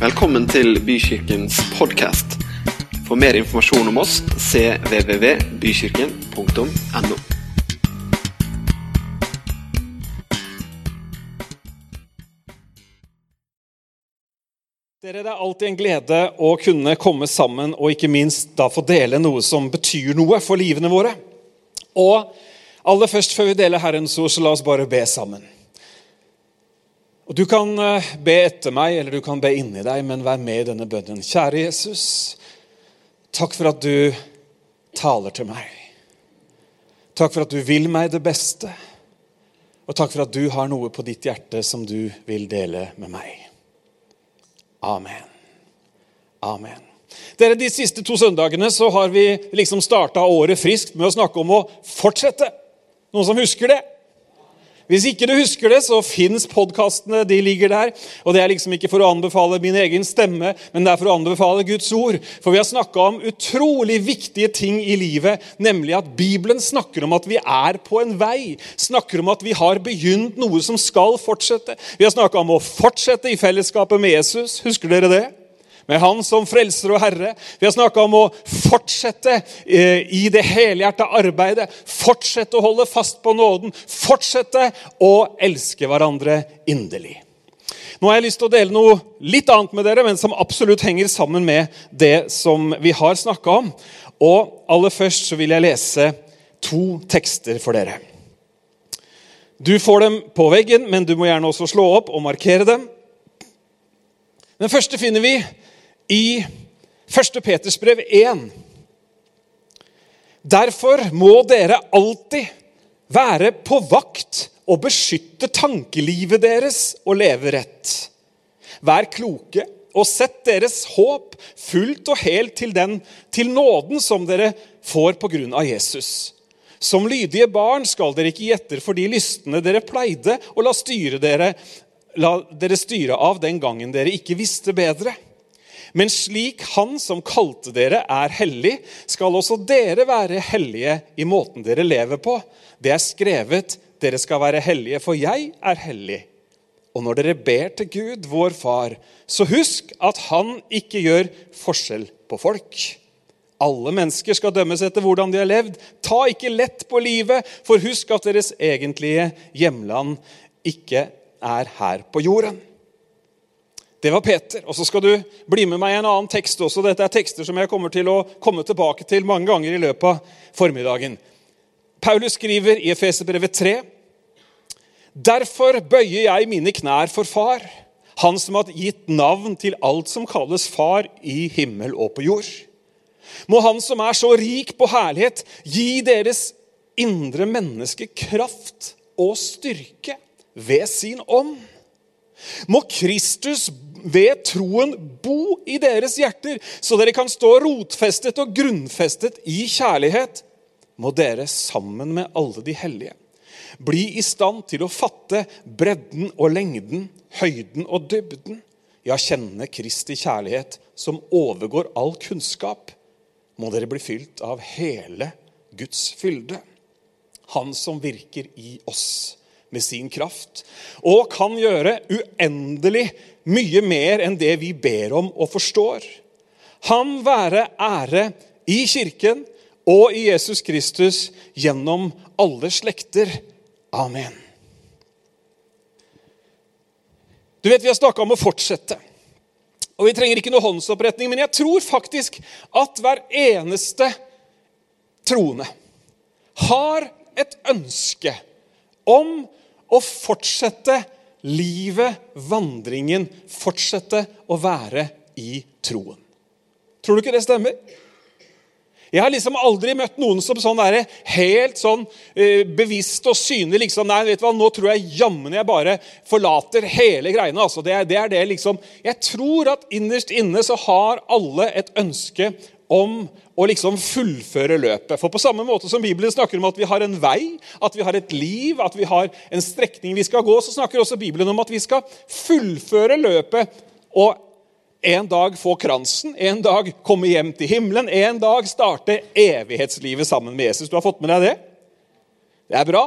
Velkommen til Bykirkens podkast. For mer informasjon om oss cvvvbykirken.no. Dere, Det er alltid en glede å kunne komme sammen og ikke minst da få dele noe som betyr noe for livene våre. Og aller først, før vi deler Herrens ord, så la oss bare be sammen. Og Du kan eh, be etter meg, eller du kan be inni deg, men vær med i denne bønnen. Kjære Jesus, takk for at du taler til meg. Takk for at du vil meg det beste. Og takk for at du har noe på ditt hjerte som du vil dele med meg. Amen. Amen. Dere, De siste to søndagene så har vi liksom starta året friskt med å snakke om å fortsette. Noen som husker det? Hvis ikke du husker det, så fins podkastene. De ligger der. Og Det er liksom ikke for å anbefale min egen stemme, men det er for å anbefale Guds ord. For vi har snakka om utrolig viktige ting i livet, nemlig at Bibelen snakker om at vi er på en vei. Snakker om at vi har begynt noe som skal fortsette. Vi har snakka om å fortsette i fellesskapet med Jesus. Husker dere det? Med Han som frelser og herre. Vi har snakka om å fortsette eh, i det helhjerta arbeidet. Fortsette å holde fast på nåden. Fortsette å elske hverandre inderlig. Nå har jeg lyst til å dele noe litt annet med dere, men som absolutt henger sammen med det som vi har snakka om. Og aller først så vil jeg lese to tekster for dere. Du får dem på veggen, men du må gjerne også slå opp og markere dem. Den første finner vi i 1. Peters brev 1. Derfor må dere alltid være på vakt og beskytte tankelivet deres og leve rett. Vær kloke og sett deres håp fullt og helt til den til nåden som dere får på grunn av Jesus. Som lydige barn skal dere ikke gi etter for de lystne dere pleide å la, styre dere, la dere styre av den gangen dere ikke visste bedre. Men slik Han som kalte dere, er hellig, skal også dere være hellige i måten dere lever på. Det er skrevet, dere skal være hellige, for jeg er hellig. Og når dere ber til Gud, vår Far, så husk at Han ikke gjør forskjell på folk. Alle mennesker skal dømmes etter hvordan de har levd. Ta ikke lett på livet, for husk at deres egentlige hjemland ikke er her på jorden. Det var Peter. Og så skal du bli med meg i en annen tekst også. Dette er tekster som jeg kommer til å komme tilbake til mange ganger i løpet av formiddagen. Paulus skriver i Efeserbrevet 3.: Derfor bøyer jeg mine knær for Far, Han som har gitt navn til alt som kalles Far i himmel og på jord. Må Han som er så rik på herlighet, gi deres indre menneske kraft og styrke ved sin ånd. Må Kristus ved troen bo i deres hjerter, så dere kan stå rotfestet og grunnfestet i kjærlighet, må dere sammen med alle de hellige bli i stand til å fatte bredden og lengden, høyden og dybden. Ja, kjenne Kristi kjærlighet, som overgår all kunnskap. Må dere bli fylt av hele Guds fylde. Han som virker i oss med sin kraft, og kan gjøre uendelig mye mer enn det vi ber om og forstår. Han være ære i Kirken og i Jesus Kristus gjennom alle slekter. Amen. Du vet, Vi har snakka om å fortsette. Og Vi trenger ikke noe håndsoppretning, men jeg tror faktisk at hver eneste troende har et ønske om å fortsette livet, vandringen, fortsette å være i troen. Tror du ikke det stemmer? Jeg har liksom aldri møtt noen som sånn der, helt sånn eh, bevisst og synlig liksom, Nei, vet du hva, nå tror jeg jammen jeg bare forlater hele greiene. altså. Det det er det liksom. Jeg tror at innerst inne så har alle et ønske om å liksom fullføre løpet. For på samme måte som Bibelen snakker om at vi har en vei, at vi har et liv, at vi har en strekning vi skal gå, så snakker også Bibelen om at vi skal fullføre løpet og en dag få kransen, en dag komme hjem til himmelen, en dag starte evighetslivet sammen med Jesus. Du har fått med deg det? Det er bra.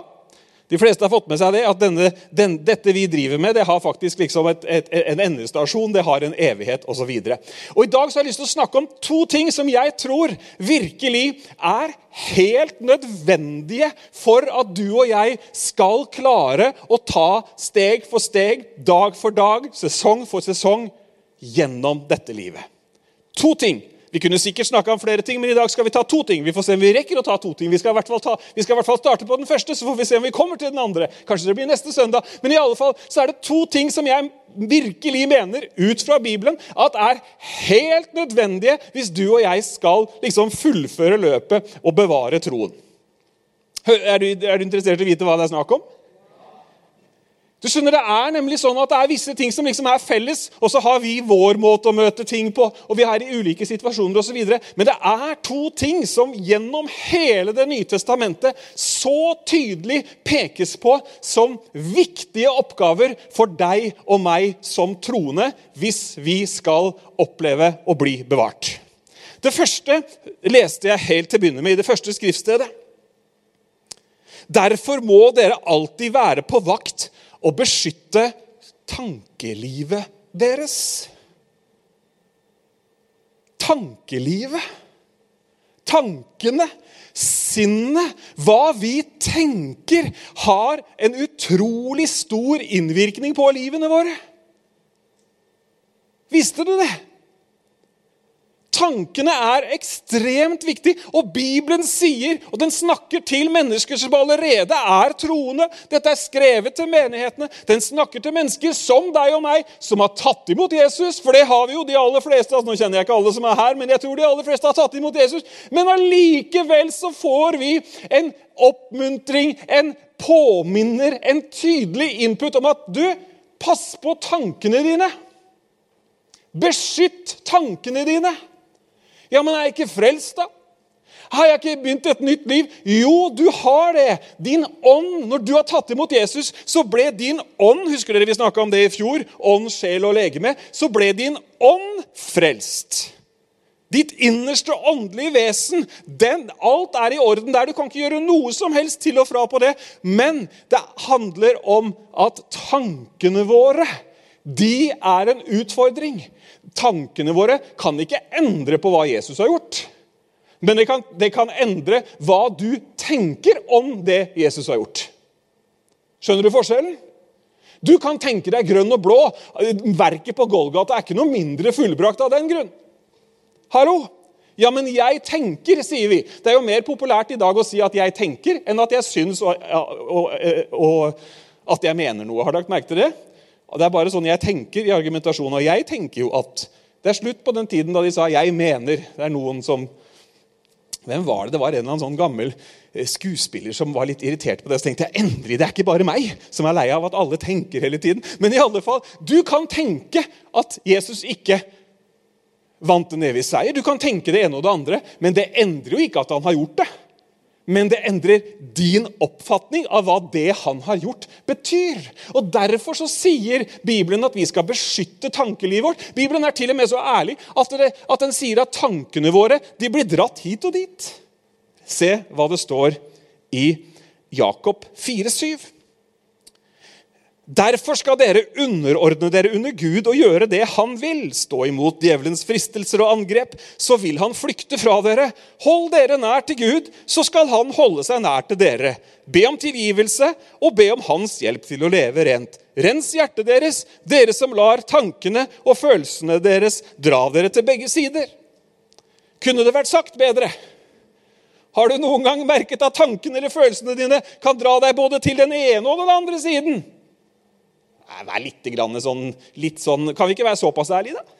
De fleste har fått med seg det, at denne, den, dette vi driver med, det har faktisk liksom et, et, en endestasjon, det har en evighet osv. I dag så har jeg lyst til å snakke om to ting som jeg tror virkelig er helt nødvendige for at du og jeg skal klare å ta steg for steg, dag for dag, sesong for sesong gjennom dette livet. To ting vi kunne sikkert snakka om flere ting, men i dag skal vi ta to ting. Vi får se om vi rekker å ta to ting. Vi skal, i hvert fall ta, vi skal i hvert fall starte på den første, så får vi se om vi kommer til den andre. Kanskje det blir neste søndag. Men i alle fall så er det to ting som jeg virkelig mener, ut fra Bibelen, at er helt nødvendige hvis du og jeg skal liksom fullføre løpet og bevare troen. Er du, er du interessert i å vite hva det er snakk om? Du skjønner, Det er nemlig sånn at det er visse ting som liksom er felles, og så har vi vår måte å møte ting på, og vi er i ulike situasjoner osv. Men det er to ting som gjennom hele Det nye testamentet så tydelig pekes på som viktige oppgaver for deg og meg som troende hvis vi skal oppleve å bli bevart. Det første leste jeg helt til å begynne med i det første skriftstedet. Derfor må dere alltid være på vakt å beskytte tankelivet deres. Tankelivet. Tankene, sinnet, hva vi tenker, har en utrolig stor innvirkning på livene våre. Visste du det? Tankene er ekstremt viktig, og Bibelen sier, og den snakker til mennesker som allerede er troende. Dette er skrevet til menighetene. Den snakker til mennesker som deg og meg, som har tatt imot Jesus. For det har vi jo, de aller fleste. Altså, nå kjenner jeg ikke alle som er her, men jeg tror de aller fleste har tatt imot Jesus. Men allikevel så får vi en oppmuntring, en påminner, en tydelig input om at du, pass på tankene dine. Beskytt tankene dine. Ja, men er jeg ikke frelst, da? Har jeg ikke begynt et nytt liv? Jo, du har det. Din ånd, Når du har tatt imot Jesus, så ble din ånd Husker dere vi snakka om det i fjor? Ånd, sjel og legeme. Så ble din ånd frelst. Ditt innerste åndelige vesen. Den, alt er i orden der. Du kan ikke gjøre noe som helst til og fra på det. Men det handler om at tankene våre de er en utfordring. Tankene våre kan ikke endre på hva Jesus har gjort. Men det kan, det kan endre hva du tenker om det Jesus har gjort. Skjønner du forskjellen? Du kan tenke deg grønn og blå. Verket på Golgata er ikke noe mindre fullbrakt av den grunn. Hallo? Ja, men jeg tenker, sier vi. Det er jo mer populært i dag å si at jeg tenker, enn at jeg syns og, og, og, og at jeg mener noe. Har dere merket det? Det er bare sånn jeg tenker i argumentasjonen. Og jeg tenker jo at det er slutt på den tiden da de sa 'jeg mener'. Det er noen som Hvem var det? Det var en eller annen sånn gammel eh, skuespiller som var litt irritert på det. Så tenkte jeg endelig, det er ikke bare meg som er lei av at alle tenker hele tiden. Men i alle fall, du kan tenke at Jesus ikke vant en evig seier. Du kan tenke det ene og det andre, men det endrer jo ikke at han har gjort det men det endrer din oppfatning av hva det han har gjort, betyr. Og Derfor så sier Bibelen at vi skal beskytte tankelivet vårt. Bibelen er til og med så ærlig at, det, at den sier at tankene våre de blir dratt hit og dit. Se hva det står i Jakob 4,7. Derfor skal dere underordne dere under Gud og gjøre det han vil. Stå imot djevelens fristelser og angrep, så vil han flykte fra dere. Hold dere nær til Gud, så skal han holde seg nær til dere. Be om tilgivelse og be om hans hjelp til å leve rent. Rens hjertet deres, dere som lar tankene og følelsene deres dra dere til begge sider. Kunne det vært sagt bedre? Har du noen gang merket at tankene eller følelsene dine kan dra deg både til den ene og den andre siden? Vær litt, sånn, litt sånn Kan vi ikke være såpass ærlige, da?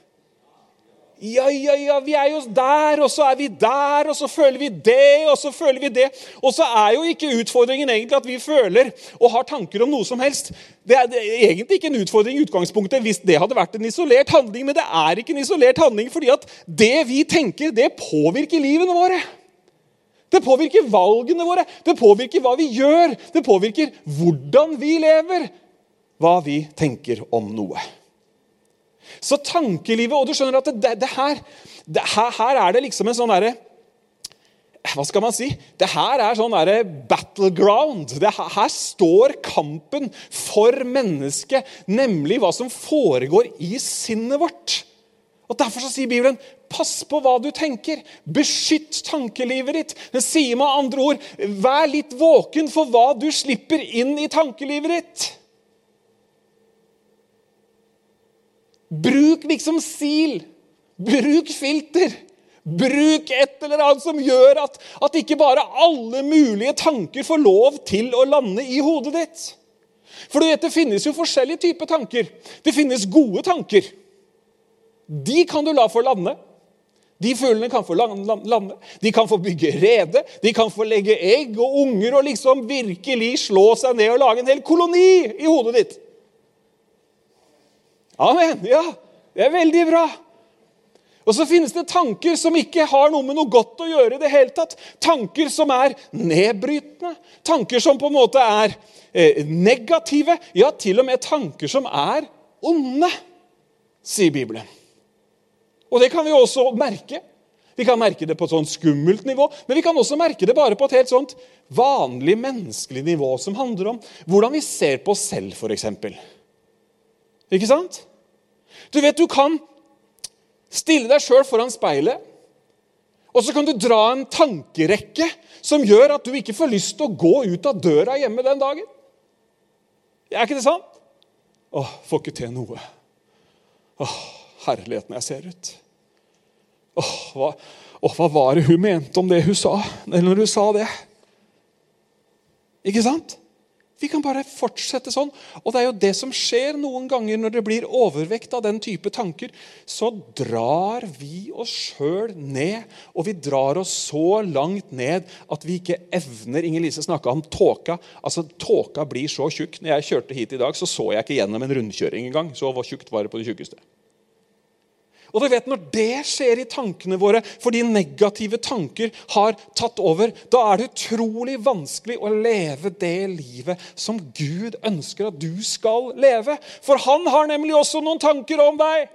Ja, ja, ja, vi er jo der, og så er vi der, og så føler vi det, og så føler vi det. Og så er jo ikke utfordringen egentlig at vi føler og har tanker om noe som helst. Det er, egentlig ikke en utfordring i utgangspunktet hvis det hadde vært en isolert handling, men det er ikke en isolert handling fordi at det vi tenker, det påvirker livene våre. Det påvirker valgene våre, det påvirker hva vi gjør, det påvirker hvordan vi lever hva vi tenker om noe. Så tankelivet Og du skjønner at det, det her, det, her, her, er det liksom en sånn derre hva skal man si? Det her er sånn der battleground. Det her, her står kampen for mennesket, nemlig hva som foregår i sinnet vårt. Og Derfor så sier Bibelen pass på hva du tenker. Beskytt tankelivet ditt. Den sier med andre ord vær litt våken for hva du slipper inn i tankelivet ditt. Bruk liksom sil. Bruk filter. Bruk et eller annet som gjør at, at ikke bare alle mulige tanker får lov til å lande i hodet ditt. For du vet, Det finnes jo forskjellige typer tanker. Det finnes gode tanker. De kan du la få lande. De fuglene kan få lande, de kan få bygge rede, de kan få legge egg og unger og liksom virkelig slå seg ned og lage en hel koloni i hodet ditt. Amen. Ja, det er veldig bra. Og så finnes det tanker som ikke har noe med noe godt å gjøre. i det hele tatt. Tanker som er nedbrytende, tanker som på en måte er eh, negative. Ja, til og med tanker som er onde, sier Bibelen. Og det kan vi også merke. Vi kan merke det på et sånt skummelt nivå, men vi kan også merke det bare på et helt sånt vanlig menneskelig nivå, som handler om hvordan vi ser på oss selv, f.eks. Ikke sant? Du vet, du kan Stille deg sjøl foran speilet, og så kan du dra en tankerekke som gjør at du ikke får lyst til å gå ut av døra hjemme den dagen. Er ikke det sant? Åh, får ikke til noe. Åh, herligheten jeg ser ut. Åh, hva, åh, hva var det hun mente om det hun sa, eller når hun sa det? Ikke sant? Vi kan bare fortsette sånn. Og det er jo det som skjer noen ganger når det blir overvekt av den type tanker. Så drar vi oss sjøl ned, og vi drar oss så langt ned at vi ikke evner Inger Lise snakka om tåka. Altså, Tåka blir så tjukk. Når jeg kjørte hit i dag, så så jeg ikke gjennom en rundkjøring engang. Så var tjukt var det på det tjukkeste. Og du vet, Når det skjer i tankene våre fordi negative tanker har tatt over, da er det utrolig vanskelig å leve det livet som Gud ønsker at du skal leve. For han har nemlig også noen tanker om deg.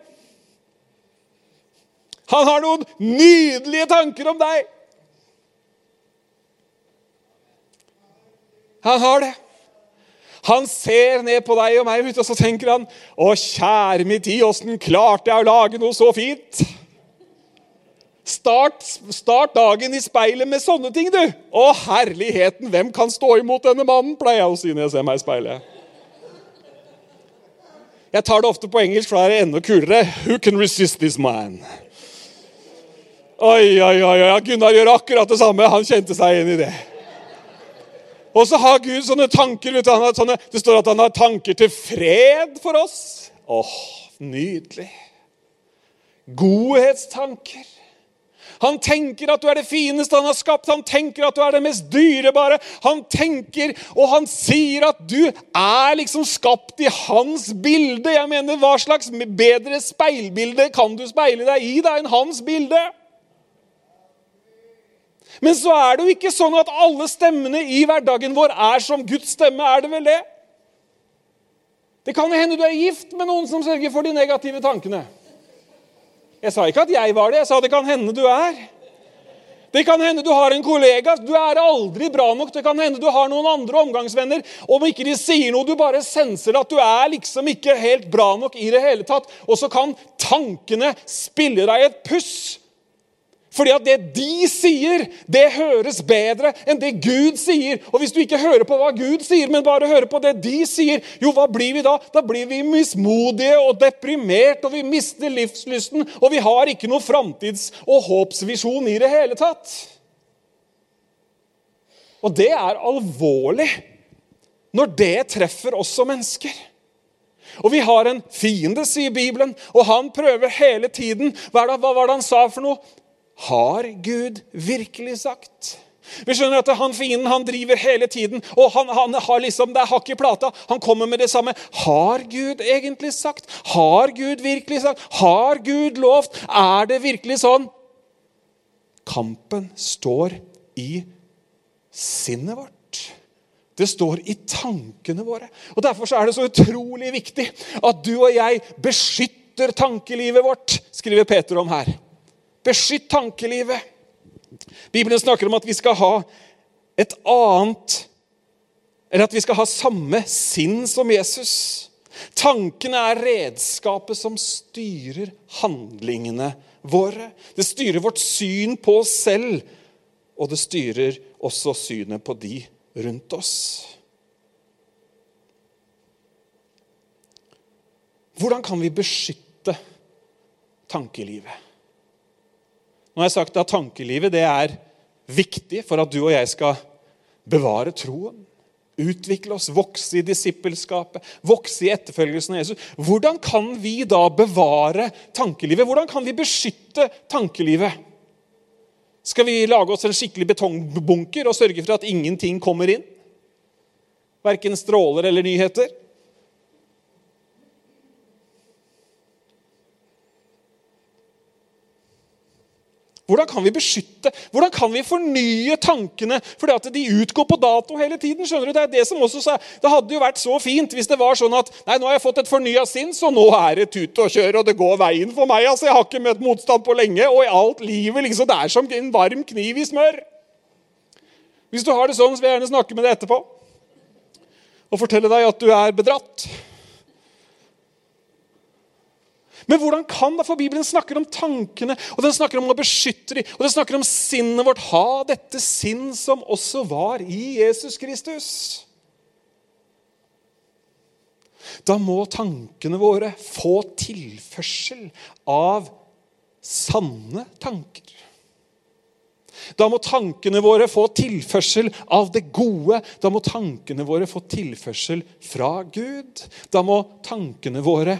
Han har noen nydelige tanker om deg. Han har det. Han ser ned på deg og meg, og så tenker han Å, kjære min tid, åssen klarte jeg å lage noe så fint? Start, start, dagen i speilet med sånne ting, du. Å, herligheten, hvem kan stå imot denne mannen? pleier jeg å si når jeg ser meg i speilet. Jeg tar det ofte på engelsk, for da er det enda kulere. Who can resist this man? Oi, oi, oi. Gunnar gjør akkurat det samme. Han kjente seg igjen i det. Og så har Gud sånne tanker. Sånne, det står at han har tanker til fred for oss. Åh, nydelig. Godhetstanker. Han tenker at du er det fineste han har skapt. Han tenker at du er det mest dyrebare. Han tenker, og han sier at du er liksom skapt i hans bilde. Jeg mener, Hva slags bedre speilbilde kan du speile deg i da enn hans bilde? Men så er det jo ikke sånn at alle stemmene i hverdagen vår er som Guds stemme. Er det vel det? Det kan hende du er gift med noen som sørger for de negative tankene. Jeg sa ikke at jeg var det, jeg sa det kan hende du er. Det kan hende du har en kollega. Du er aldri bra nok. Det kan hende du har noen andre omgangsvenner. Om ikke de sier noe, du bare senser at du er liksom ikke helt bra nok i det hele tatt. Og så kan tankene spille deg et puss fordi at det de sier, det høres bedre enn det Gud sier. Og hvis du ikke hører på hva Gud sier, men bare hører på det de sier, jo, hva blir vi da? Da blir vi mismodige og deprimert, og vi mister livslysten, og vi har ikke noe framtids- og håpsvisjon i det hele tatt. Og det er alvorlig når det treffer oss som mennesker. Og vi har en fiende, sier Bibelen, og han prøver hele tiden. Hva var det han sa for noe? Har Gud virkelig sagt? Vi skjønner at han fienden han driver hele tiden, og han, han har liksom, det er hakk i plata. Han kommer med det samme. Har Gud egentlig sagt? Har Gud virkelig sagt? Har Gud lovt? Er det virkelig sånn? Kampen står i sinnet vårt. Det står i tankene våre. Og Derfor er det så utrolig viktig at du og jeg beskytter tankelivet vårt, skriver Peter om her. Beskytt tankelivet. Bibelen snakker om at vi skal ha et annet Eller at vi skal ha samme sinn som Jesus. Tankene er redskapet som styrer handlingene våre. Det styrer vårt syn på oss selv, og det styrer også synet på de rundt oss. Hvordan kan vi beskytte tankelivet? Nå har jeg sagt at tankelivet det er viktig for at du og jeg skal bevare troen. Utvikle oss, vokse i disippelskapet, vokse i etterfølgelsen av Jesus. Hvordan kan vi da bevare tankelivet? Hvordan kan vi beskytte tankelivet? Skal vi lage oss en skikkelig betongbunker og sørge for at ingenting kommer inn? Verken stråler eller nyheter? Hvordan kan vi beskytte? Hvordan kan vi fornye tankene? Fordi at de utgår på dato hele tiden. skjønner du? Det er det som også sa, det hadde jo vært så fint hvis det var sånn at nei, nå har jeg fått et fornya sinn, så nå er det tut og kjør, og det går veien for meg. altså Jeg har ikke møtt motstand på lenge, og i alt livet liksom, det er som en varm kniv i smør. Hvis du har det sånn, så vil jeg gjerne snakke med deg etterpå og fortelle deg at du er bedratt. Men hvordan kan det? for Bibelen snakker om tankene, og den snakker om å beskytte dem, og den snakker om sinnet vårt. Ha dette sinn som også var i Jesus Kristus. Da må tankene våre få tilførsel av sanne tanker. Da må tankene våre få tilførsel av det gode. Da må tankene våre få tilførsel fra Gud. Da må tankene våre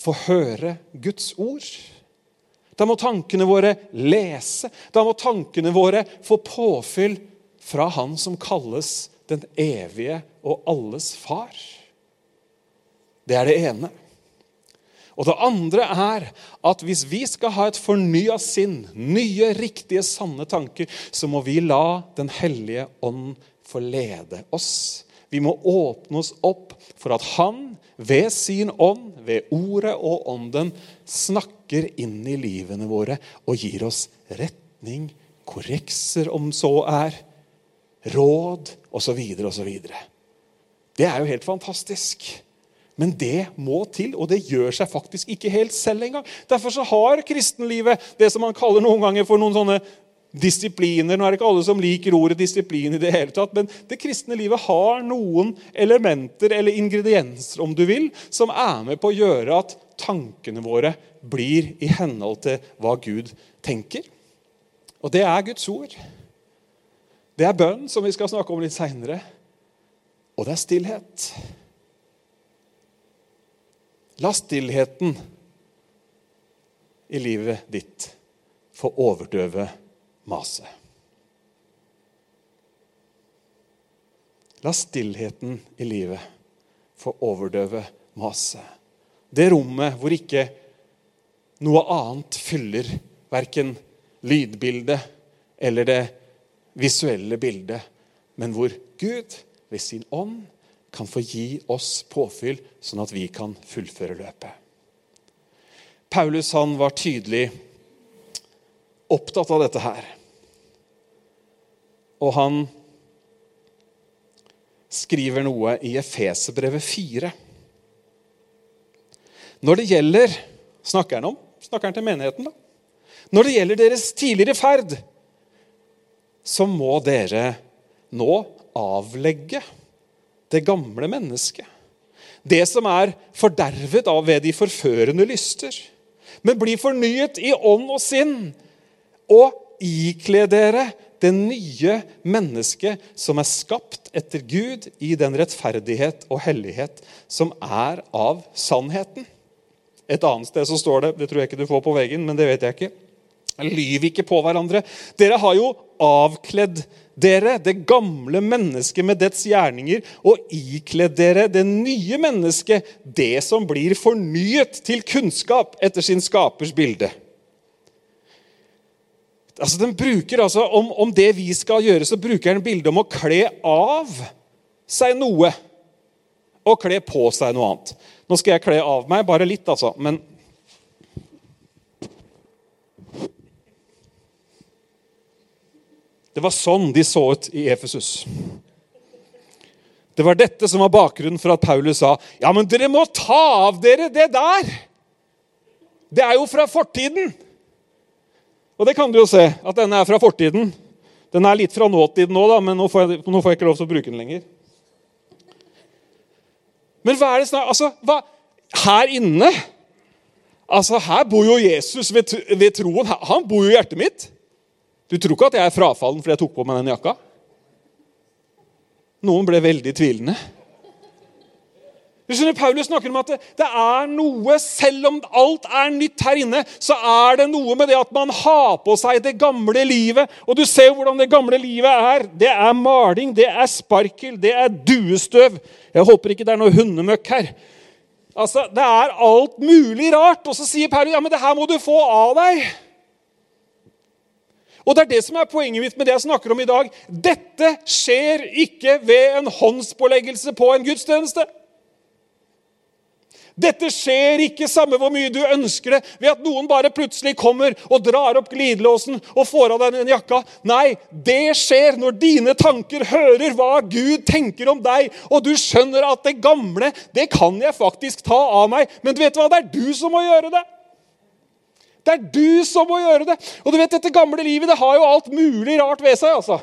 få høre Guds ord. Da må tankene våre lese. Da må tankene våre få påfyll fra Han som kalles den evige og alles far. Det er det ene. Og det andre er at hvis vi skal ha et fornya sinn, nye, riktige, sanne tanker, så må vi la Den hellige ånd få lede oss. Vi må åpne oss opp for at Han ved sin ånd, ved ordet og ånden, snakker inn i livene våre og gir oss retning, korrekser om så er, råd osv. osv. Det er jo helt fantastisk. Men det må til, og det gjør seg faktisk ikke helt selv engang. Derfor så har kristenlivet det som man kaller noen ganger for noen sånne disipliner. Nå er det ikke alle som liker ordet disiplin, i det hele tatt, men det kristne livet har noen elementer eller ingredienser om du vil, som er med på å gjøre at tankene våre blir i henhold til hva Gud tenker. Og det er Guds ord. Det er bønn, som vi skal snakke om litt seinere. Og det er stillhet. La stillheten i livet ditt få overdøve mase. La stillheten i livet få overdøve maset. Det rommet hvor ikke noe annet fyller verken lydbildet eller det visuelle bildet, men hvor Gud ved sin ånd kan få gi oss påfyll, sånn at vi kan fullføre løpet. Paulus var tydelig opptatt av dette her. Og han skriver noe i Efeserbrevet 4. Når det gjelder Snakker han om? Snakker han til menigheten, da? Når det gjelder deres tidligere ferd, så må dere nå avlegge det gamle mennesket. Det som er fordervet av ved de forførende lyster. Men bli fornyet i ånd og sinn og ikle dere det nye mennesket som er skapt etter Gud i den rettferdighet og hellighet som er av sannheten. Et annet sted så står det det tror jeg ikke du får på veggen, men det vet jeg ikke. Lyv ikke på hverandre. Dere har jo avkledd dere det gamle mennesket med dets gjerninger og ikledd dere det nye mennesket, det som blir fornyet til kunnskap etter sin skapers bilde. Altså, den bruker altså, om, om, det vi skal gjøre, så bruker den bildet om å kle av seg noe og kle på seg noe annet. Nå skal jeg kle av meg, bare litt, altså. Men Det var sånn de så ut i Efesus. Det var dette som var bakgrunnen for at Paulus sa ja, men dere må ta av dere det der. Det er jo fra fortiden. Og det kan du jo se, at denne er fra fortiden. Den er litt fra nåtiden nå, da, men nå får, jeg, nå får jeg ikke lov til å bruke den lenger. Men hva er det snart Altså, hva, her inne Altså, Her bor jo Jesus ved, ved troen. Han bor jo i hjertet mitt. Du tror ikke at jeg er frafallen fordi jeg tok på meg den jakka? Noen ble veldig tvilende. Du skjønner, Paulus snakker om at det, det, er noe, Selv om alt er nytt her inne, så er det noe med det at man har på seg det gamle livet. Og du ser hvordan det gamle livet er. Det er maling, det er sparkel, det er duestøv. Jeg håper ikke det er noe hundemøkk her. Altså, Det er alt mulig rart. Og så sier Paulus ja, men det her må du få av deg. Og Det er det som er poenget mitt med det jeg snakker om i dag. Dette skjer ikke ved en håndspåleggelse på en gudstjeneste. Dette skjer ikke samme hvor mye du ønsker det, ved at noen bare plutselig kommer og drar opp glidelåsen og får av deg den jakka. Nei, det skjer når dine tanker hører hva Gud tenker om deg, og du skjønner at det gamle, det kan jeg faktisk ta av meg. Men du vet hva? Det er du som må gjøre det. Det er du som må gjøre det. Og du vet, Dette gamle livet det har jo alt mulig rart ved seg. altså.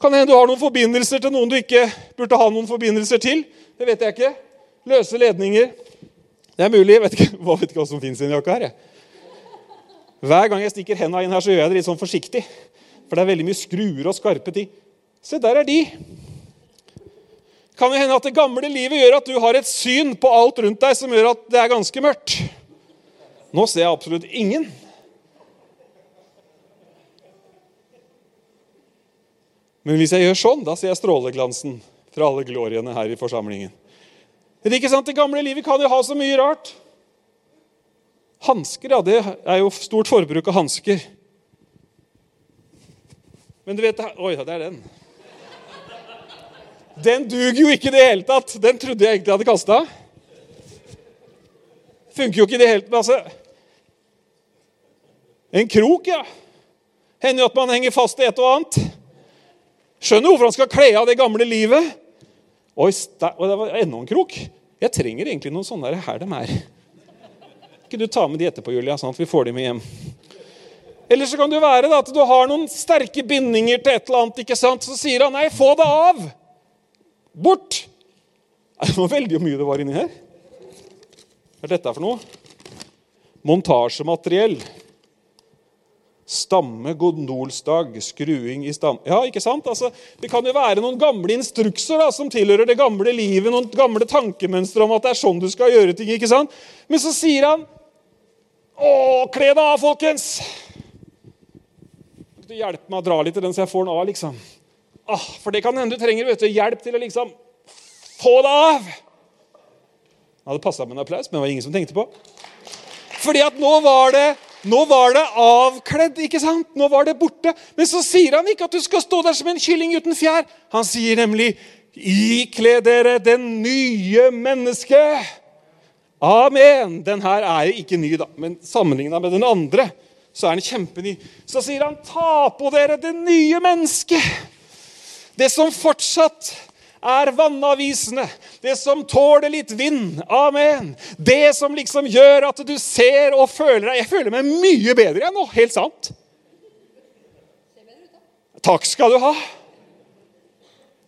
Kan hende du har noen forbindelser til noen du ikke burde ha noen forbindelser til. Det vet jeg ikke. Løse ledninger. Det er mulig. Jeg vet ikke, hva vet ikke hva som fins i en jakka her. Jeg. Hver gang jeg stikker henda inn her, så gjør jeg det litt sånn forsiktig. For det er veldig mye skruer og skarpe ting. Se, der er de. Kan det hende at det gamle livet gjør at du har et syn på alt rundt deg som gjør at det er ganske mørkt? Nå ser jeg absolutt ingen. Men hvis jeg gjør sånn, da ser jeg stråleglansen fra alle gloriene her i forsamlingen. Det, ikke sant? det gamle livet kan jo ha så mye rart. Hansker, ja, det er jo stort forbruk av hansker. Men du vet Oi, det er den. Den duger jo ikke i det hele tatt. Den trodde jeg egentlig hadde kasta. Funker jo ikke i det hele tatt. Altså, en krok, ja. Hender jo at man henger fast i et og annet. Skjønner hvorfor han skal kle av det gamle livet. Oi, og det var enda en krok. Jeg trenger egentlig noen sånne her de er. Ikke du ta med de etterpå, Julia, sånn at vi får de med hjem. Eller så kan det være da, at du har noen sterke bindinger til et eller annet. ikke sant? Så sier han nei, få det av! Bort! Det var veldig mye det var inni her. Hva er dette for noe? Montasjemateriell. Stamme, gondolsdag, skruing i stamme Ja, ikke sant? Altså, det kan jo være noen gamle instrukser da, som tilhører det gamle livet, noen gamle tankemønstre om at det er sånn du skal gjøre ting. ikke sant? Men så sier han Å, kle deg av, folkens! Du hjelper meg å dra litt i den, så jeg får den av, liksom. Ah, for det kan hende du trenger vet du, hjelp til å liksom få det av. Det hadde passa med en applaus, men det var ingen som tenkte på. Fordi at nå var det nå var det avkledd, ikke sant? Nå var det borte. Men så sier han ikke at du skal stå der som en kylling uten fjær. Han sier nemlig, 'Ikle dere den nye mennesket'. Amen. Den her er jo ikke ny, da, men sammenligna med den andre så er den kjempeny. Så sier han, 'Ta på dere det nye mennesket'. Det som fortsatt er vannavisene. Det som tåler litt vind. Amen. Det som liksom gjør at du ser og føler deg Jeg føler meg mye bedre jeg nå. Helt sant. Takk skal du ha.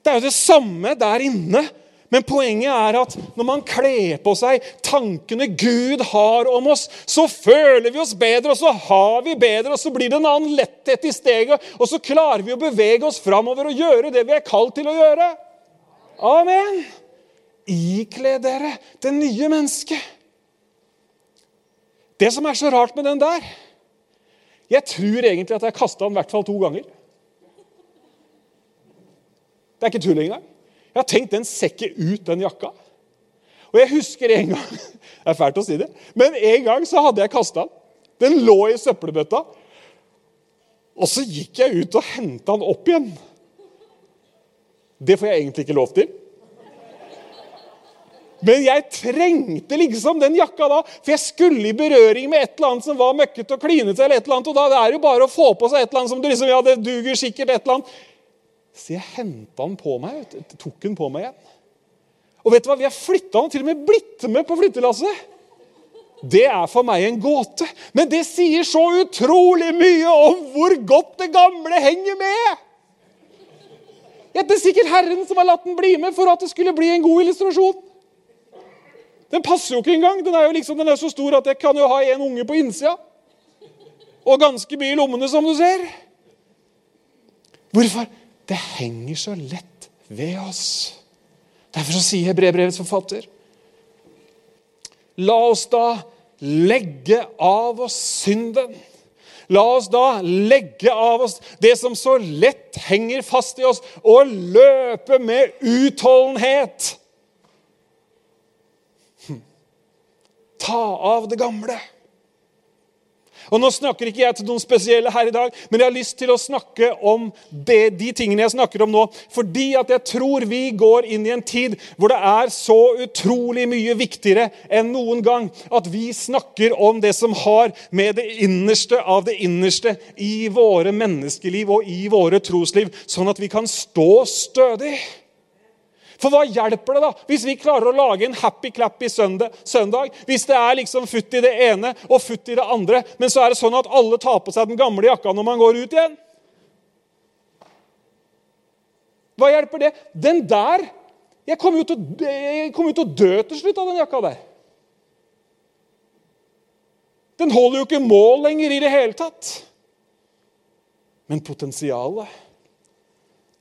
Det er jo det samme der inne. Men poenget er at når man kler på seg tankene Gud har om oss, så føler vi oss bedre, og så har vi bedre, og så blir det en annen letthet i steget, og så klarer vi å bevege oss framover og gjøre det vi er kalt til å gjøre. Amen! Ikle dere det nye mennesket. Det som er så rart med den der Jeg tror egentlig at jeg kasta den i hvert fall to ganger. Det er ikke tull engang. Jeg har tenkt den sekken ut den jakka. Og jeg husker en gang Det er fælt å si det, men en gang så hadde jeg kasta den. Den lå i søppelbøtta. Og så gikk jeg ut og henta den opp igjen. Det får jeg egentlig ikke lov til. Men jeg trengte liksom den jakka da, for jeg skulle i berøring med et eller annet som var møkkete og klinete. eller et eller annet, Og da er det jo bare å få på seg et eller annet som du liksom, ja, det duger sikkert et eller annet. Så jeg henta den på meg. Tok den på meg igjen. Og vet du hva? Vi har flytta den, til og med blitt med på flyttelasset. Det er for meg en gåte. Men det sier så utrolig mye om hvor godt det gamle henger med. Det er sikkert Herren som har latt den bli med for at det skulle bli en god illustrasjon. Den passer jo ikke engang. Den er jo liksom, den er så stor at jeg kan jo ha en unge på innsida. Og ganske mye i lommene, som du ser. Hvorfor? Det henger så lett ved oss. Derfor så sier brevbrevets forfatter La oss da legge av oss synden. La oss da legge av oss det som så lett henger fast i oss, og løpe med utholdenhet. Hm. Ta av det gamle. Og Nå snakker ikke jeg til noen spesielle her i dag, men jeg har lyst til å snakke om det, de tingene jeg snakker om nå. Fordi at jeg tror vi går inn i en tid hvor det er så utrolig mye viktigere enn noen gang at vi snakker om det som har med det innerste av det innerste i våre menneskeliv og i våre trosliv, sånn at vi kan stå stødig. For hva hjelper det da hvis vi klarer å lage en happy-clappy søndag? Hvis det er liksom futt i det ene og futt i det andre, men så er det sånn at alle tar på seg den gamle jakka når man går ut igjen? Hva hjelper det? Den der Jeg kommer jo til, å dø til slutt av den jakka der. Den holder jo ikke mål lenger i det hele tatt. Men potensialet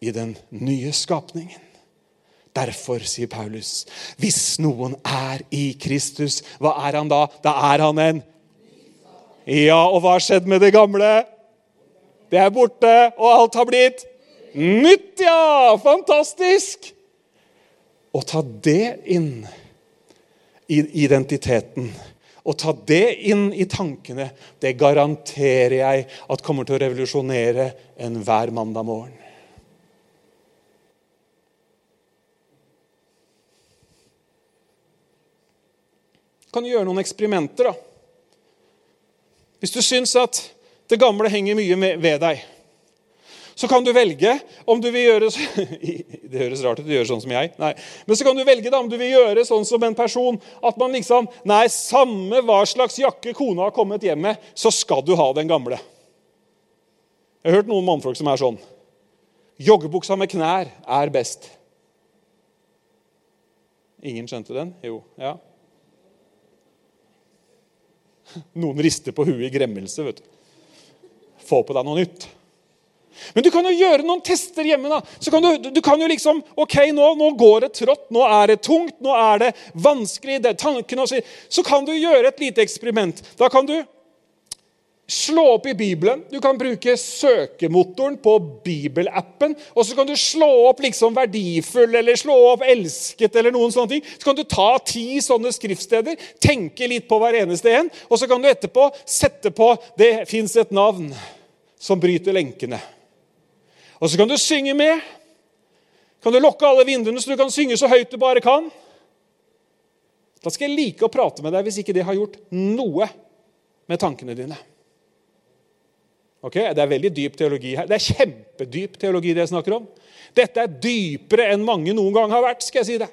i den nye skapningen Derfor, sier Paulus, hvis noen er i Kristus, hva er han da? Da er han en Ja, og hva har skjedd med det gamle? Det er borte, og alt har blitt nytt, ja! Fantastisk! Å ta det inn i identiteten, å ta det inn i tankene, det garanterer jeg at kommer til å revolusjonere enhver mandag morgen. Kan gjøre noen eksperimenter. da. Hvis du syns at det gamle henger mye ved deg, så kan du velge om du vil gjøre Det høres rart ut å gjøre sånn som jeg. Nei. Men så kan du velge da, om du vil gjøre sånn som en person at man liksom Nei, samme hva slags jakke kona har kommet hjem med, så skal du ha den gamle. Jeg har hørt noen mannfolk som er sånn. Joggebuksa med knær er best. Ingen skjønte den? Jo. ja. Noen rister på huet i gremmelse. vet du. Få på deg noe nytt. Men du kan jo gjøre noen tester hjemme. da. Så kan du, du kan jo liksom Ok, nå, nå, går det trått, nå er det tungt, nå er det vanskelig det er tankene, Så kan du gjøre et lite eksperiment. Da kan du Slå opp i Bibelen. Du kan bruke søkemotoren på bibelappen. Og så kan du slå opp liksom 'verdifull' eller slå opp 'elsket' eller noen sånne ting. Så kan du ta ti sånne skriftsteder, tenke litt på hver eneste en, og så kan du etterpå sette på 'Det fins et navn som bryter lenkene'. Og så kan du synge med. Kan du lukke alle vinduene så du kan synge så høyt du bare kan? Da skal jeg like å prate med deg hvis ikke det har gjort noe med tankene dine. Okay? Det er veldig dyp teologi her. Det er kjempedyp teologi det jeg snakker om. Dette er dypere enn mange noen gang har vært. skal jeg si det.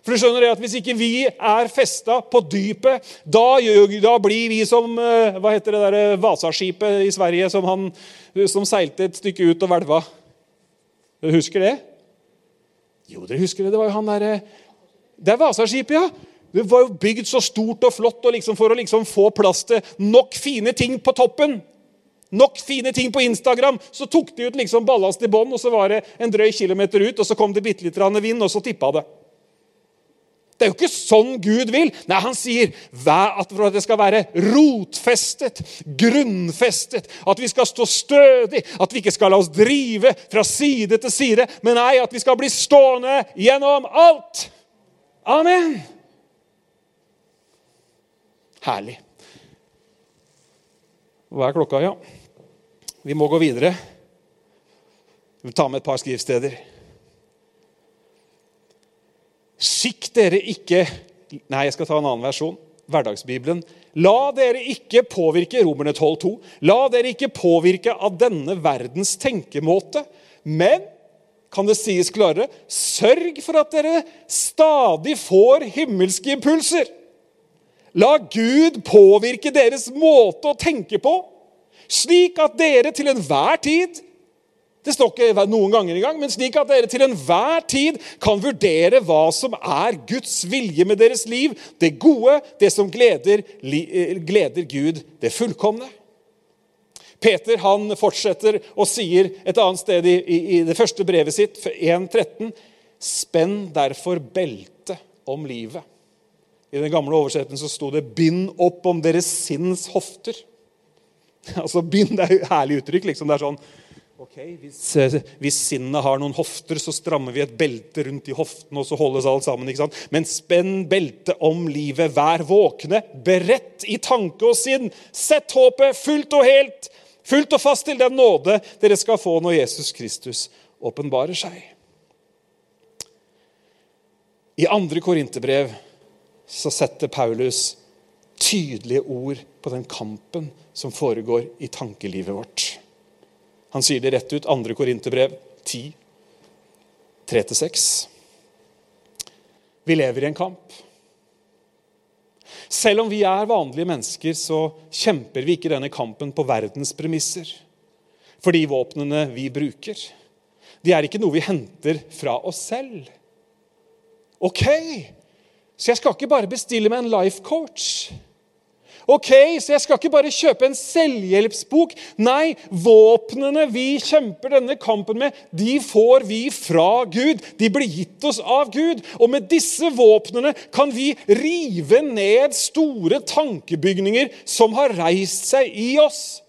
For du skjønner det at Hvis ikke vi er festa på dypet, da, da, blir vi som eh, hva heter det der Vasaskipet i Sverige som, han, som seilte et stykke ut og hvelva. Du husker det? Jo, dere husker det. Det var jo han derre Det er Vasaskipet, ja. Det var jo bygd så stort og flott og liksom for å liksom få plass til nok fine ting på toppen nok fine ting på Instagram, så tok de ut liksom ballast i bånn, og så var det en drøy kilometer ut, og så kom det bitte litt vind, og så tippa det. Det er jo ikke sånn Gud vil. Nei, Han sier at det skal være rotfestet, grunnfestet, at vi skal stå stødig, at vi ikke skal la oss drive fra side til side, men nei, at vi skal bli stående gjennom alt. Amen. Herlig. Hva er klokka? Ja. Vi må gå videre. Vi tar med et par skrivsteder. Skikk dere ikke Nei, jeg skal ta en annen versjon. Hverdagsbibelen. La dere ikke påvirke Romerne 12,2. La dere ikke påvirke av denne verdens tenkemåte, Men kan det sies klarere sørg for at dere stadig får himmelske impulser. La Gud påvirke deres måte å tenke på, slik at dere til enhver tid det står ikke noen ganger engang, men slik at dere til enhver tid kan vurdere hva som er Guds vilje med deres liv, det gode, det som gleder, eh, gleder Gud, det fullkomne. Peter han fortsetter og sier et annet sted i, i, i det første brevet sitt, 1.13.: Spenn derfor beltet om livet. I den gamle oversettelsen så sto det 'bind opp om deres sinns hofter'. Altså, bind det er jo herlig uttrykk. liksom, det er sånn, Ok, hvis, eh, hvis, sinnet har noen hofter, så strammer vi et belte rundt i hoftene, og så holdes alt sammen. ikke sant? Men spenn beltet om livet, vær våkne, beredt i tanke og sinn. Sett håpet fullt og helt, fullt og fast til den nåde dere skal få når Jesus Kristus åpenbarer seg. I andre korinterbrev så setter Paulus tydelige ord på den kampen som foregår i tankelivet vårt. Han sier det rett ut. 2. Korinterbrev 10, 3-6. Vi lever i en kamp. Selv om vi er vanlige mennesker, så kjemper vi ikke denne kampen på verdens premisser. For de våpnene vi bruker, de er ikke noe vi henter fra oss selv. Ok, så jeg skal ikke bare bestille meg en life coach. Ok, så jeg skal ikke bare kjøpe en selvhjelpsbok. Nei, våpnene vi kjemper denne kampen med, de får vi fra Gud. De blir gitt oss av Gud. Og med disse våpnene kan vi rive ned store tankebygninger som har reist seg i oss.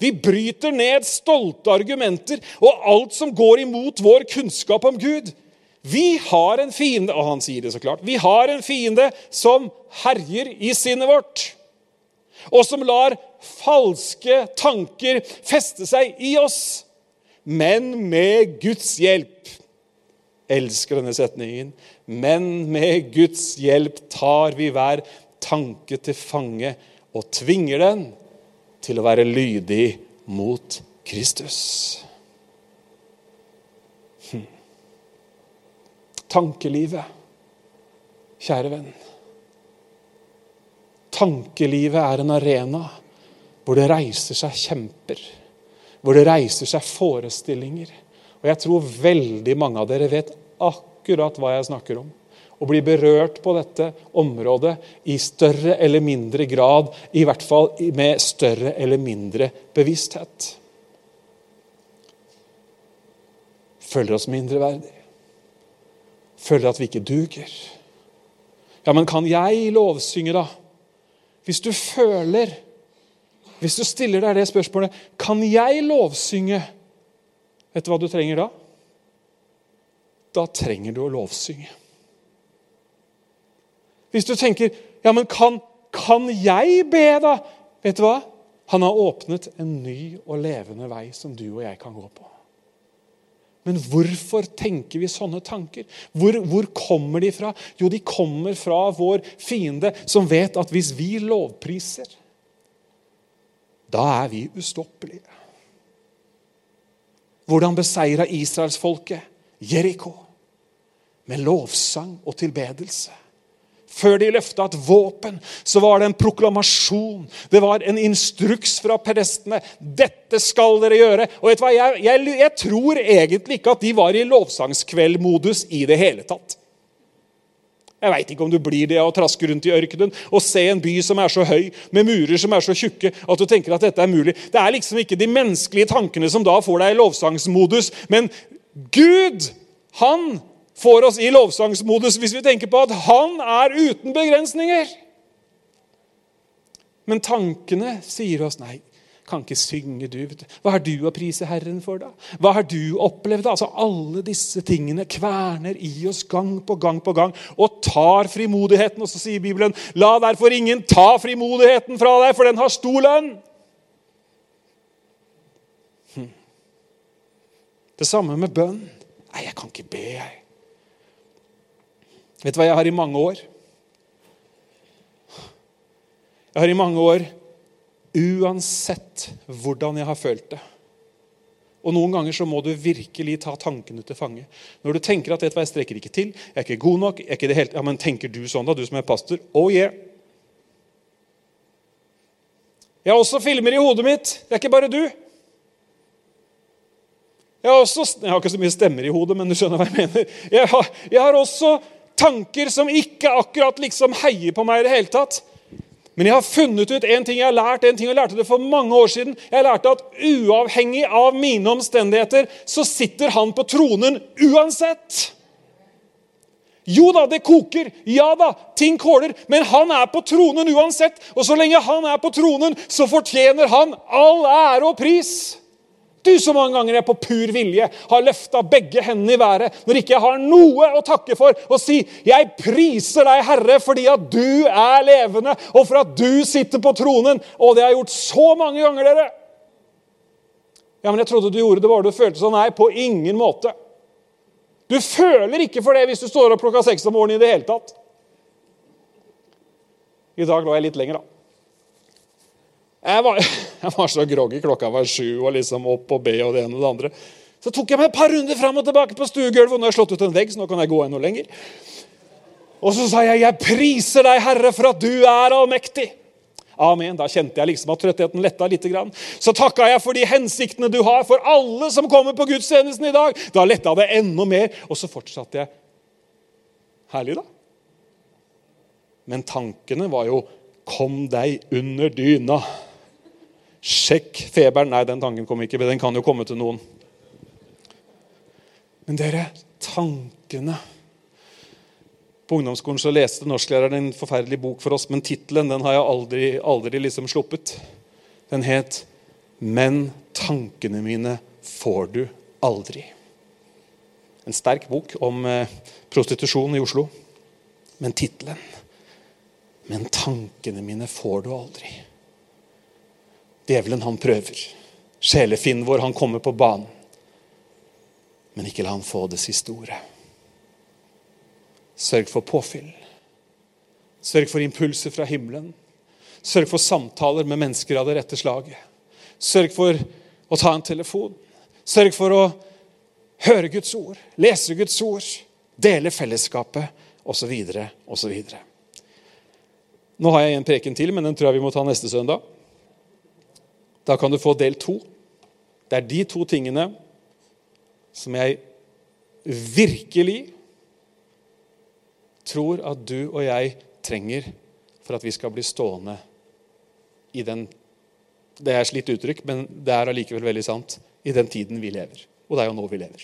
Vi bryter ned stolte argumenter og alt som går imot vår kunnskap om Gud. Vi har en fiende og han sier det så klart, vi har en fiende som herjer i sinnet vårt og som lar falske tanker feste seg i oss. Men med Guds hjelp Elsker denne setningen. Men med Guds hjelp tar vi hver tanke til fange og tvinger den til å være lydig mot Kristus. Hm. Tankelivet, kjære venn. Tankelivet er en arena hvor det reiser seg kjemper. Hvor det reiser seg forestillinger. Og jeg tror veldig mange av dere vet akkurat hva jeg snakker om. Å bli berørt på dette området i større eller mindre grad. I hvert fall med større eller mindre bevissthet. Føler oss mindreverdige. Føler at vi ikke duger. Ja, men kan jeg lovsynge, da? Hvis du føler Hvis du stiller deg det spørsmålet Kan jeg lovsynge? Vet du hva du trenger da? Da trenger du å lovsynge. Hvis du tenker ja, men kan, kan jeg be, da? Vet du hva? Han har åpnet en ny og levende vei som du og jeg kan gå på. Men hvorfor tenker vi sånne tanker? Hvor, hvor, kommer de fra? Jo, de kommer fra vår fiende, som vet at hvis vi lovpriser, da er vi ustoppelige. Hvordan beseira israelsfolket Jeriko? Med lovsang og tilbedelse. Før de løfta et våpen, så var det en proklamasjon. Det var en instruks fra prestene. 'Dette skal dere gjøre.' Og vet du hva? Jeg, jeg, jeg tror egentlig ikke at de var i lovsangskveldmodus i det hele tatt. Jeg veit ikke om du blir det av å traske rundt i ørkenen og se en by som er så høy, med murer som er så tjukke at du tenker at dette er mulig. Det er liksom ikke de menneskelige tankene som da får deg i lovsangsmodus, men Gud, han får oss i lovsangsmodus hvis vi tenker på at han er uten begrensninger. Men tankene sier oss nei. Kan ikke synge, du. Hva har du å prise Herren for, da? Hva har du opplevd? da? Altså, Alle disse tingene kverner i oss gang på gang på gang og tar frimodigheten. Og så sier Bibelen, la derfor ingen ta frimodigheten fra deg, for den har stor lønn. Hm. Det samme med bønn. Nei, jeg kan ikke be, jeg. Vet du hva jeg har i mange år? Jeg har i mange år, uansett hvordan jeg har følt det, Og Noen ganger så må du virkelig ta tankene til fange. Når du tenker at vet hva, jeg strekker ikke til, jeg er ikke god nok ikke helt, ja, Men tenker du sånn, da, du som er pastor? Oh yeah. Jeg har også filmer i hodet mitt. Det er ikke bare du. Jeg har, også, jeg har ikke så mye stemmer i hodet, men du skjønner hva jeg mener. Jeg har, jeg har også tanker som ikke akkurat liksom heier på meg i det hele tatt. Men jeg har funnet ut en ting jeg har lært, en ting jeg lærte det for mange år siden. Jeg lærte at uavhengig av mine omstendigheter, så sitter han på tronen uansett. Jo da, det koker. Ja da, ting kåler. Men han er på tronen uansett. Og så lenge han er på tronen, så fortjener han all ære og pris. Du, så mange ganger jeg på pur vilje har løfta begge hendene i været når ikke jeg har noe å takke for, og si 'Jeg priser deg, Herre, fordi at du er levende, og for at du sitter på tronen.' Og det har jeg gjort så mange ganger, dere. Ja, men jeg trodde du gjorde det bare du følte sånn. Nei, på ingen måte. Du føler ikke for det hvis du står opp klokka seks om morgenen i det hele tatt. I dag lå jeg litt lenger, da. Jeg var, jeg var så groggy. Klokka var sju og liksom opp og be og det ene og det andre. Så tok jeg meg et par runder fram og tilbake på stuegulvet. Nå har jeg slått ut en vegg, så nå kan jeg gå enda lenger. Og så sa jeg, 'Jeg priser deg, Herre, for at du er allmektig'. Amen. Da kjente jeg liksom at trøttheten letta litt. Så takka jeg for de hensiktene du har for alle som kommer på gudstjenesten i dag. Da letta det enda mer. Og så fortsatte jeg. Herlig, da. Men tankene var jo 'Kom deg under dyna'. Sjekk feberen. Nei, den tanken kom ikke, men den kan jo komme til noen. Men dere, tankene På ungdomsskolen så leste norsklæreren en forferdelig bok for oss, men tittelen har jeg aldri, aldri liksom sluppet. Den het 'Men tankene mine får du aldri'. En sterk bok om eh, prostitusjon i Oslo. Men tittelen 'Men tankene mine får du aldri'. Djevelen, han prøver. Sjelefinnen vår, han kommer på banen. Men ikke la han få det siste ordet. Sørg for påfyll. Sørg for impulser fra himmelen. Sørg for samtaler med mennesker av det rette slaget. Sørg for å ta en telefon. Sørg for å høre Guds ord, lese Guds ord, dele fellesskapet osv. osv. Nå har jeg en preken til, men den tror jeg vi må ta neste søndag. Da kan du få del to. Det er de to tingene som jeg virkelig tror at du og jeg trenger for at vi skal bli stående i den Det er slitt uttrykk, men det er allikevel veldig sant. I den tiden vi lever. Og det er jo nå vi lever.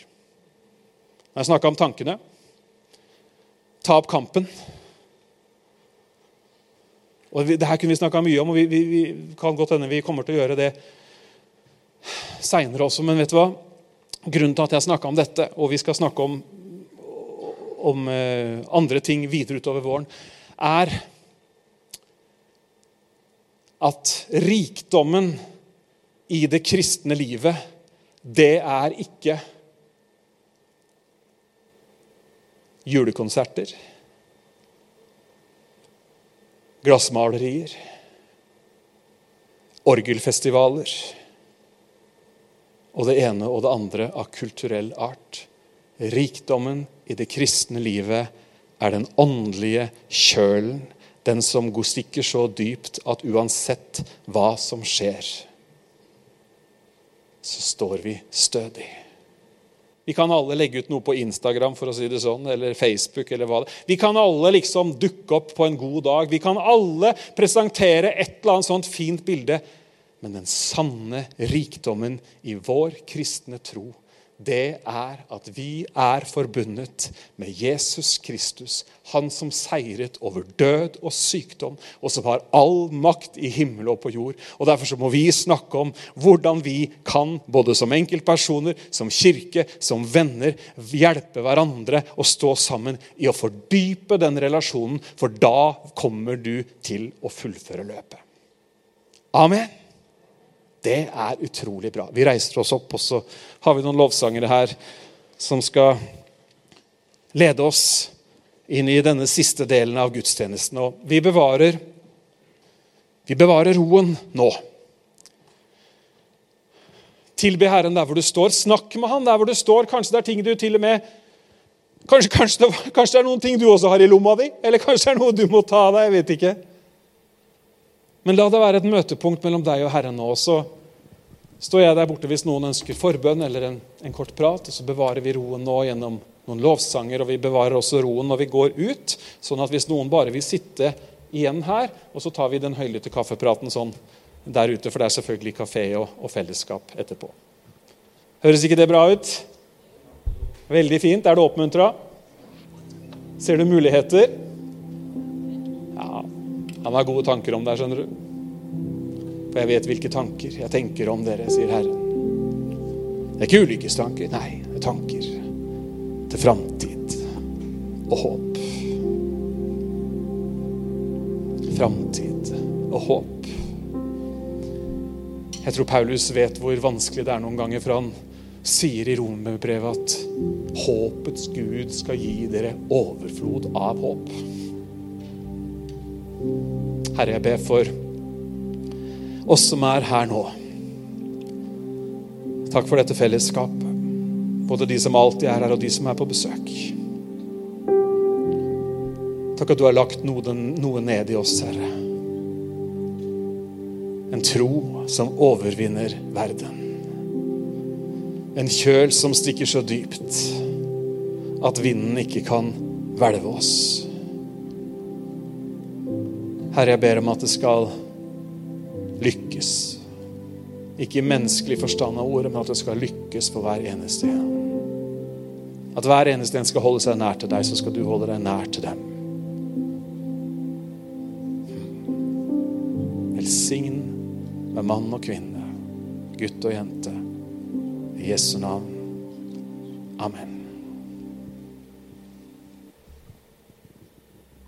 Når jeg snakka om tankene Ta opp kampen. Og Det her kunne vi snakka mye om, og vi, vi, vi, kan godt hende vi kommer til å gjøre det seinere også. Men vet du hva? grunnen til at jeg snakka om dette, og vi skal snakke om, om uh, andre ting videre utover våren, er at rikdommen i det kristne livet, det er ikke julekonserter glassmalerier, orgelfestivaler og det ene og det andre av kulturell art. Rikdommen i det kristne livet er den åndelige kjølen, den som går stikker så dypt at uansett hva som skjer, så står vi stødig. Vi kan alle legge ut noe på Instagram for å si det sånn, eller Facebook. eller hva det Vi kan alle liksom dukke opp på en god dag. Vi kan alle presentere et eller annet sånt fint bilde. Men den sanne rikdommen i vår kristne tro det er at vi er forbundet med Jesus Kristus, han som seiret over død og sykdom, og som har all makt i himmel og på jord. Og Derfor så må vi snakke om hvordan vi kan, både som enkeltpersoner, som kirke, som venner, hjelpe hverandre og stå sammen i å fordype den relasjonen, for da kommer du til å fullføre løpet. Amen. Det er utrolig bra. Vi reiser oss opp, og så har vi noen lovsangere her som skal lede oss inn i denne siste delen av gudstjenesten. Og vi bevarer, vi bevarer roen nå. Tilbe Herren der hvor du står. Snakk med Han der hvor du står. Kanskje det er ting du til og med Kanskje, kanskje, det, kanskje det er noen ting du også har i lomma di? Eller kanskje det er noe du må ta av deg? Jeg vet ikke. Men la det være et møtepunkt mellom deg og Herren nå. Så står jeg der borte hvis noen ønsker forbønn eller en, en kort prat. Og så bevarer vi roen nå gjennom noen lovsanger, og vi bevarer også roen når vi går ut. Sånn at hvis noen bare vil sitte igjen her, og så tar vi den høylytte kaffepraten sånn der ute, for det er selvfølgelig kafé og, og fellesskap etterpå. Høres ikke det bra ut? Veldig fint. Er du oppmuntra? Ser du muligheter? Han har gode tanker om deg, skjønner du. For jeg vet hvilke tanker jeg tenker om dere, sier Herren. Det er ikke ulykkestanker. Nei, det er tanker til framtid og håp. Framtid og håp. Jeg tror Paulus vet hvor vanskelig det er noen ganger, for han sier i romerbrevet at håpets Gud skal gi dere overflod av håp. Herre, jeg ber for oss som er her nå. Takk for dette fellesskapet. Både de som alltid er her, og de som er på besøk. Takk at du har lagt noe, noe ned i oss, Herre. En tro som overvinner verden. En kjøl som stikker så dypt at vinden ikke kan hvelve oss. Herre, jeg ber om at det skal lykkes. Ikke i menneskelig forstand av ordet, men at det skal lykkes for hver eneste en. At hver eneste en skal holde seg nær til deg, så skal du holde deg nær til dem. Velsign med mann og kvinne, gutt og jente. I Jesu navn. Amen.